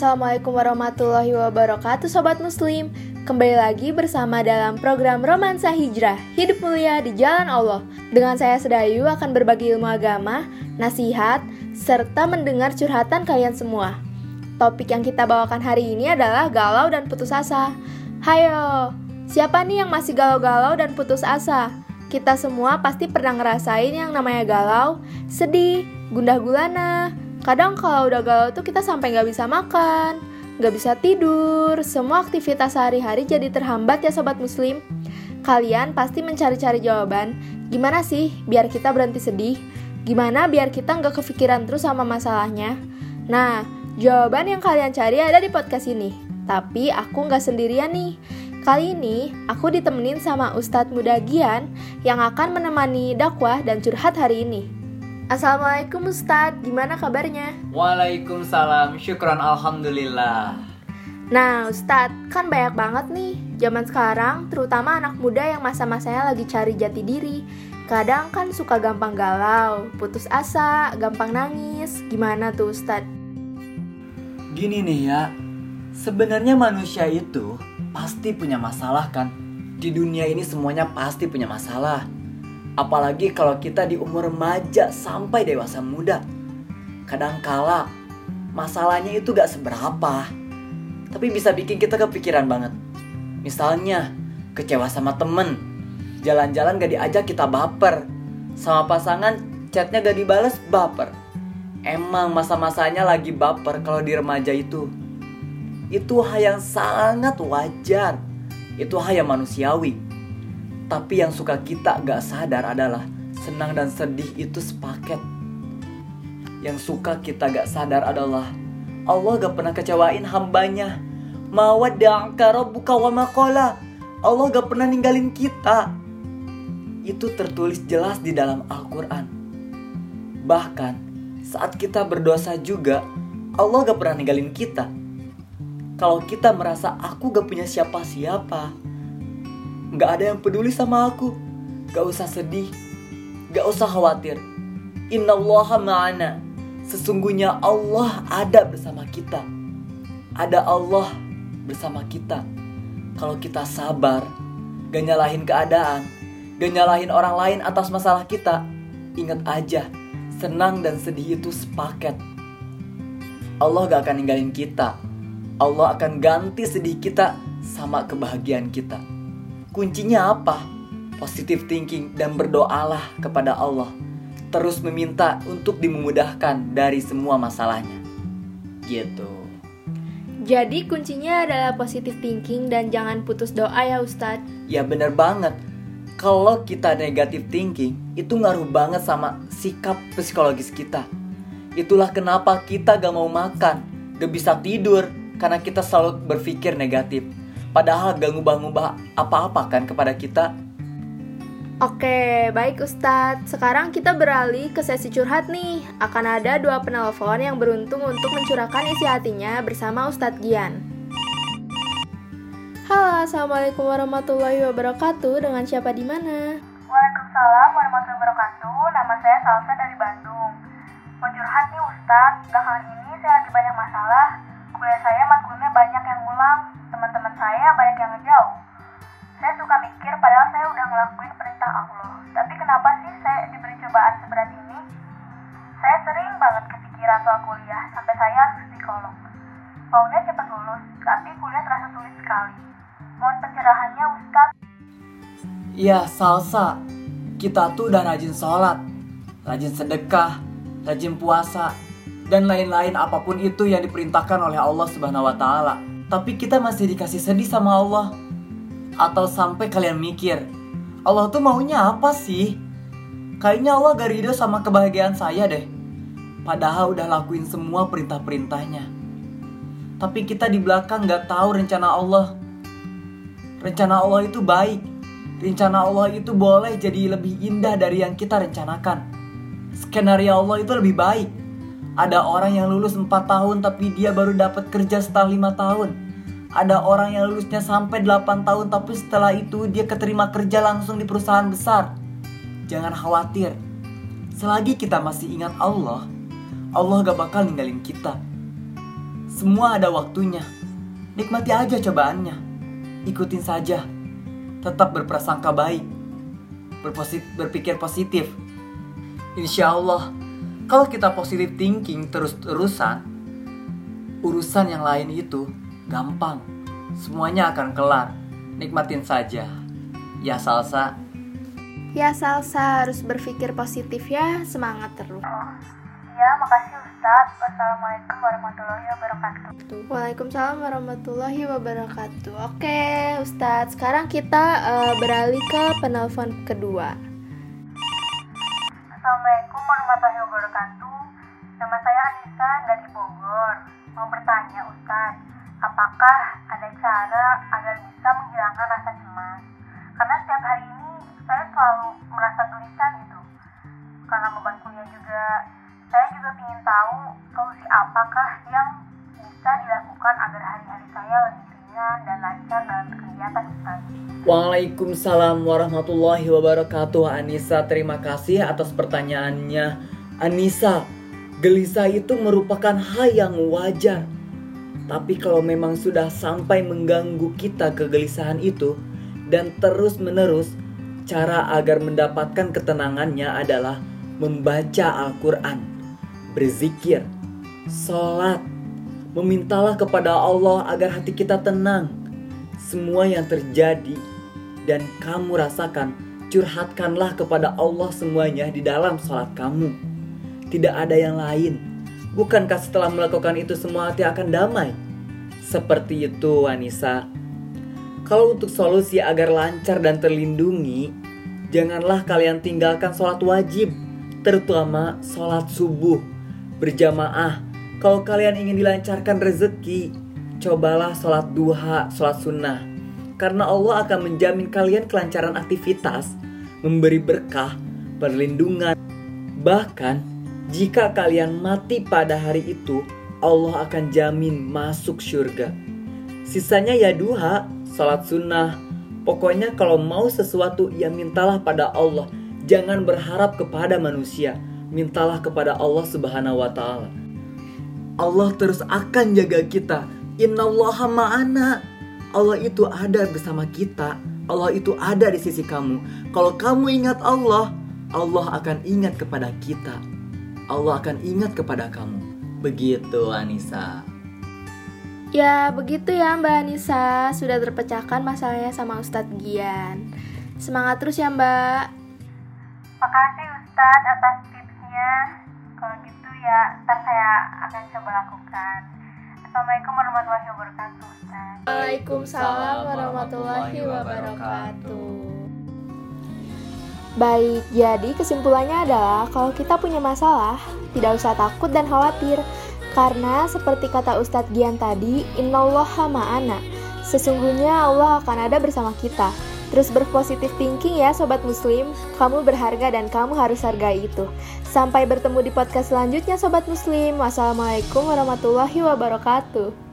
Assalamualaikum warahmatullahi wabarakatuh Sobat Muslim. Kembali lagi bersama dalam program Romansa Hijrah Hidup mulia di jalan Allah. Dengan saya Sedayu akan berbagi ilmu agama, nasihat, serta mendengar curhatan kalian semua. Topik yang kita bawakan hari ini adalah galau dan putus asa. Hayo, siapa nih yang masih galau-galau dan putus asa? Kita semua pasti pernah ngerasain yang namanya galau, sedih, gundah gulana, Kadang kalau udah galau tuh kita sampai nggak bisa makan, nggak bisa tidur, semua aktivitas sehari-hari jadi terhambat ya sobat muslim. Kalian pasti mencari-cari jawaban, gimana sih biar kita berhenti sedih? Gimana biar kita nggak kepikiran terus sama masalahnya? Nah, jawaban yang kalian cari ada di podcast ini. Tapi aku nggak sendirian nih. Kali ini aku ditemenin sama Ustadz Mudagian yang akan menemani dakwah dan curhat hari ini. Assalamualaikum Ustadz, gimana kabarnya? Waalaikumsalam, syukran Alhamdulillah. Nah Ustadz, kan banyak banget nih Zaman sekarang, terutama anak muda yang masa-masanya lagi cari jati diri. Kadang kan suka gampang galau, putus asa, gampang nangis. Gimana tuh Ustadz? Gini nih ya, sebenarnya manusia itu pasti punya masalah kan? Di dunia ini semuanya pasti punya masalah Apalagi kalau kita di umur remaja sampai dewasa muda. Kadangkala masalahnya itu gak seberapa. Tapi bisa bikin kita kepikiran banget. Misalnya kecewa sama temen. Jalan-jalan gak diajak kita baper. Sama pasangan chatnya gak dibales baper. Emang masa-masanya lagi baper kalau di remaja itu. Itu hal yang sangat wajar. Itu hal yang manusiawi tapi yang suka kita gak sadar adalah senang dan sedih itu sepaket. Yang suka kita gak sadar adalah Allah gak pernah kecewain hambanya. Mawadda'aka rabbuka wa maqala. Allah gak pernah ninggalin kita. Itu tertulis jelas di dalam Al-Quran. Bahkan saat kita berdosa juga, Allah gak pernah ninggalin kita. Kalau kita merasa aku gak punya siapa-siapa, Gak ada yang peduli sama aku. Gak usah sedih. Gak usah khawatir. Inna Allah ma'ana. Sesungguhnya Allah ada bersama kita. Ada Allah bersama kita. Kalau kita sabar, gak nyalahin keadaan, gak nyalahin orang lain atas masalah kita, ingat aja, senang dan sedih itu sepaket. Allah gak akan ninggalin kita. Allah akan ganti sedih kita sama kebahagiaan kita. Kuncinya apa? Positive thinking dan berdoalah kepada Allah. Terus meminta untuk dimudahkan dari semua masalahnya. Gitu. Jadi kuncinya adalah positive thinking dan jangan putus doa ya Ustadz. Ya bener banget. Kalau kita negative thinking, itu ngaruh banget sama sikap psikologis kita. Itulah kenapa kita gak mau makan, gak bisa tidur, karena kita selalu berpikir negatif Padahal gak ngubah-ngubah apa-apa kan kepada kita. Oke, baik Ustadz. Sekarang kita beralih ke sesi curhat nih. Akan ada dua penelpon yang beruntung untuk mencurahkan isi hatinya bersama Ustadz Gian. Halo, Assalamualaikum warahmatullahi wabarakatuh. Dengan siapa di mana? Waalaikumsalam warahmatullahi wabarakatuh. Nama saya Salsa dari Bandung. Mau curhat nih Ustadz. Belakangan ini saya lagi banyak masalah. Kuliah saya matkulnya banyak yang ulang teman-teman saya banyak yang ngejauh. Saya suka mikir padahal saya udah ngelakuin perintah Allah. Tapi kenapa sih saya diberi cobaan seberat ini? Saya sering banget kepikiran soal kuliah sampai saya harus psikolog. Maunya cepat lulus, tapi kuliah terasa sulit sekali. Mohon pencerahannya Ustadz. Iya, salsa. Kita tuh udah rajin sholat, rajin sedekah, rajin puasa, dan lain-lain apa pun itu yang diperintahkan oleh Allah Subhanahu wa taala tapi kita masih dikasih sedih sama Allah. Atau sampai kalian mikir, Allah tuh maunya apa sih? Kayaknya Allah gak ridho sama kebahagiaan saya deh. Padahal udah lakuin semua perintah-perintahnya. Tapi kita di belakang gak tahu rencana Allah. Rencana Allah itu baik. Rencana Allah itu boleh jadi lebih indah dari yang kita rencanakan. Skenario Allah itu lebih baik ada orang yang lulus 4 tahun tapi dia baru dapat kerja setelah 5 tahun. Ada orang yang lulusnya sampai 8 tahun tapi setelah itu dia keterima kerja langsung di perusahaan besar. Jangan khawatir. Selagi kita masih ingat Allah, Allah gak bakal ninggalin kita. Semua ada waktunya. Nikmati aja cobaannya. Ikutin saja. Tetap berprasangka baik. Berpikir positif. Insya Allah, kalau kita positif thinking terus-terusan, urusan yang lain itu gampang. Semuanya akan kelar. Nikmatin saja. Ya Salsa. Ya Salsa harus berpikir positif ya, semangat terus. Oh, iya, makasih Ustadz. Wassalamualaikum warahmatullahi wabarakatuh. Waalaikumsalam warahmatullahi wabarakatuh. Oke, Ustadz. Sekarang kita uh, beralih ke penelpon kedua. Assalamualaikum warahmatullahi wabarakatuh. Nama saya Anissa dari Bogor. Mau bertanya Ustadz, apakah ada cara agar bisa menghilangkan rasa cemas? Karena setiap hari ini saya selalu merasa gelisah gitu. Karena beban kuliah juga, saya juga ingin tahu solusi apakah yang bisa dilakukan agar hari-hari saya lebih ringan dan lancar dalam berkegiatan Ustaz. Waalaikumsalam warahmatullahi wabarakatuh Anissa. Terima kasih atas pertanyaannya. Anissa Gelisah itu merupakan hal yang wajar. Tapi kalau memang sudah sampai mengganggu kita kegelisahan itu Dan terus menerus Cara agar mendapatkan ketenangannya adalah Membaca Al-Quran Berzikir Sholat Memintalah kepada Allah agar hati kita tenang semua yang terjadi dan kamu rasakan, curhatkanlah kepada Allah semuanya di dalam sholat kamu. Tidak ada yang lain. Bukankah setelah melakukan itu semua hati akan damai? Seperti itu, Anissa. Kalau untuk solusi agar lancar dan terlindungi, janganlah kalian tinggalkan sholat wajib, terutama sholat subuh berjamaah. Kalau kalian ingin dilancarkan rezeki, cobalah sholat duha, sholat sunnah. Karena Allah akan menjamin kalian kelancaran aktivitas, memberi berkah, perlindungan. Bahkan, jika kalian mati pada hari itu, Allah akan jamin masuk surga. Sisanya ya duha, sholat sunnah. Pokoknya kalau mau sesuatu, ya mintalah pada Allah. Jangan berharap kepada manusia. Mintalah kepada Allah subhanahu wa ta'ala. Allah terus akan jaga kita Innallaha ma'ana. Allah itu ada bersama kita. Allah itu ada di sisi kamu. Kalau kamu ingat Allah, Allah akan ingat kepada kita. Allah akan ingat kepada kamu. Begitu Anissa. Ya, begitu ya Mbak Anissa. Sudah terpecahkan masalahnya sama Ustadz Gian. Semangat terus ya Mbak. Makasih Ustadz atas tipsnya. Kalau gitu ya, ntar saya akan coba lakukan. Assalamualaikum warahmatullahi wabarakatuh. Ustaz. Waalaikumsalam warahmatullahi wabarakatuh. Baik, jadi kesimpulannya adalah kalau kita punya masalah, tidak usah takut dan khawatir. Karena seperti kata Ustadz Gian tadi, innallaha ma'ana. Sesungguhnya Allah akan ada bersama kita. Terus berpositif thinking ya Sobat Muslim, kamu berharga dan kamu harus hargai itu. Sampai bertemu di podcast selanjutnya Sobat Muslim. Wassalamualaikum warahmatullahi wabarakatuh.